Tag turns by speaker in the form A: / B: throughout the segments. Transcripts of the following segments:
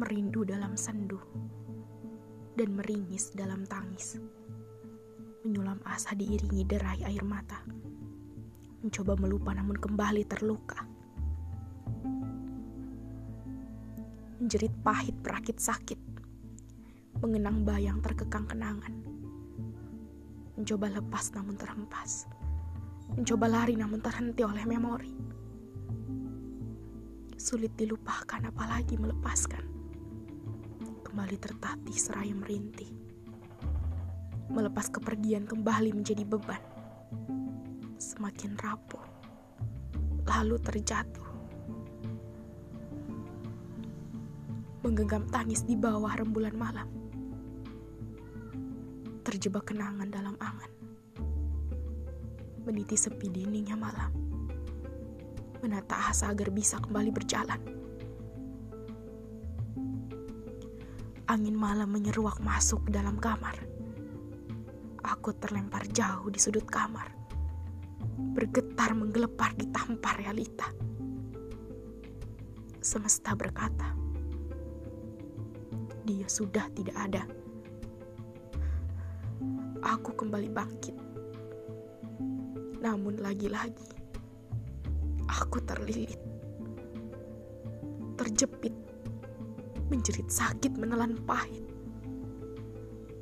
A: merindu dalam sendu, dan meringis dalam tangis. Menyulam asa diiringi derai air mata. Mencoba melupa namun kembali terluka. Menjerit pahit berakit sakit. Mengenang bayang terkekang kenangan. Mencoba lepas namun terhempas. Mencoba lari namun terhenti oleh memori. Sulit dilupakan apalagi melepaskan. Kembali tertatih seraya merintih. Melepas kepergian kembali menjadi beban. Semakin rapuh. Lalu terjatuh. Menggenggam tangis di bawah rembulan malam. Terjebak kenangan dalam angan meniti sepi diningnya malam. Menata asa agar bisa kembali berjalan. Angin malam menyeruak masuk ke dalam kamar. Aku terlempar jauh di sudut kamar. Bergetar menggelepar di tampar realita. Semesta berkata, dia sudah tidak ada. Aku kembali bangkit namun lagi-lagi, aku terlilit, terjepit, menjerit sakit menelan pahit,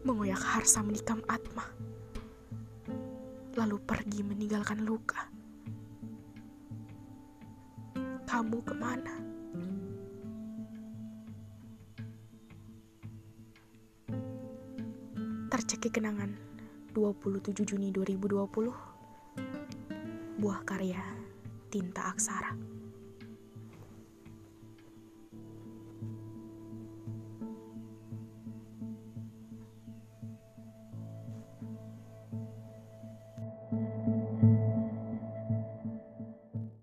A: mengoyak harsa menikam atma, lalu pergi meninggalkan luka. Kamu ke mana? Tercekik kenangan 27 Juni 2020 buah karya tinta aksara.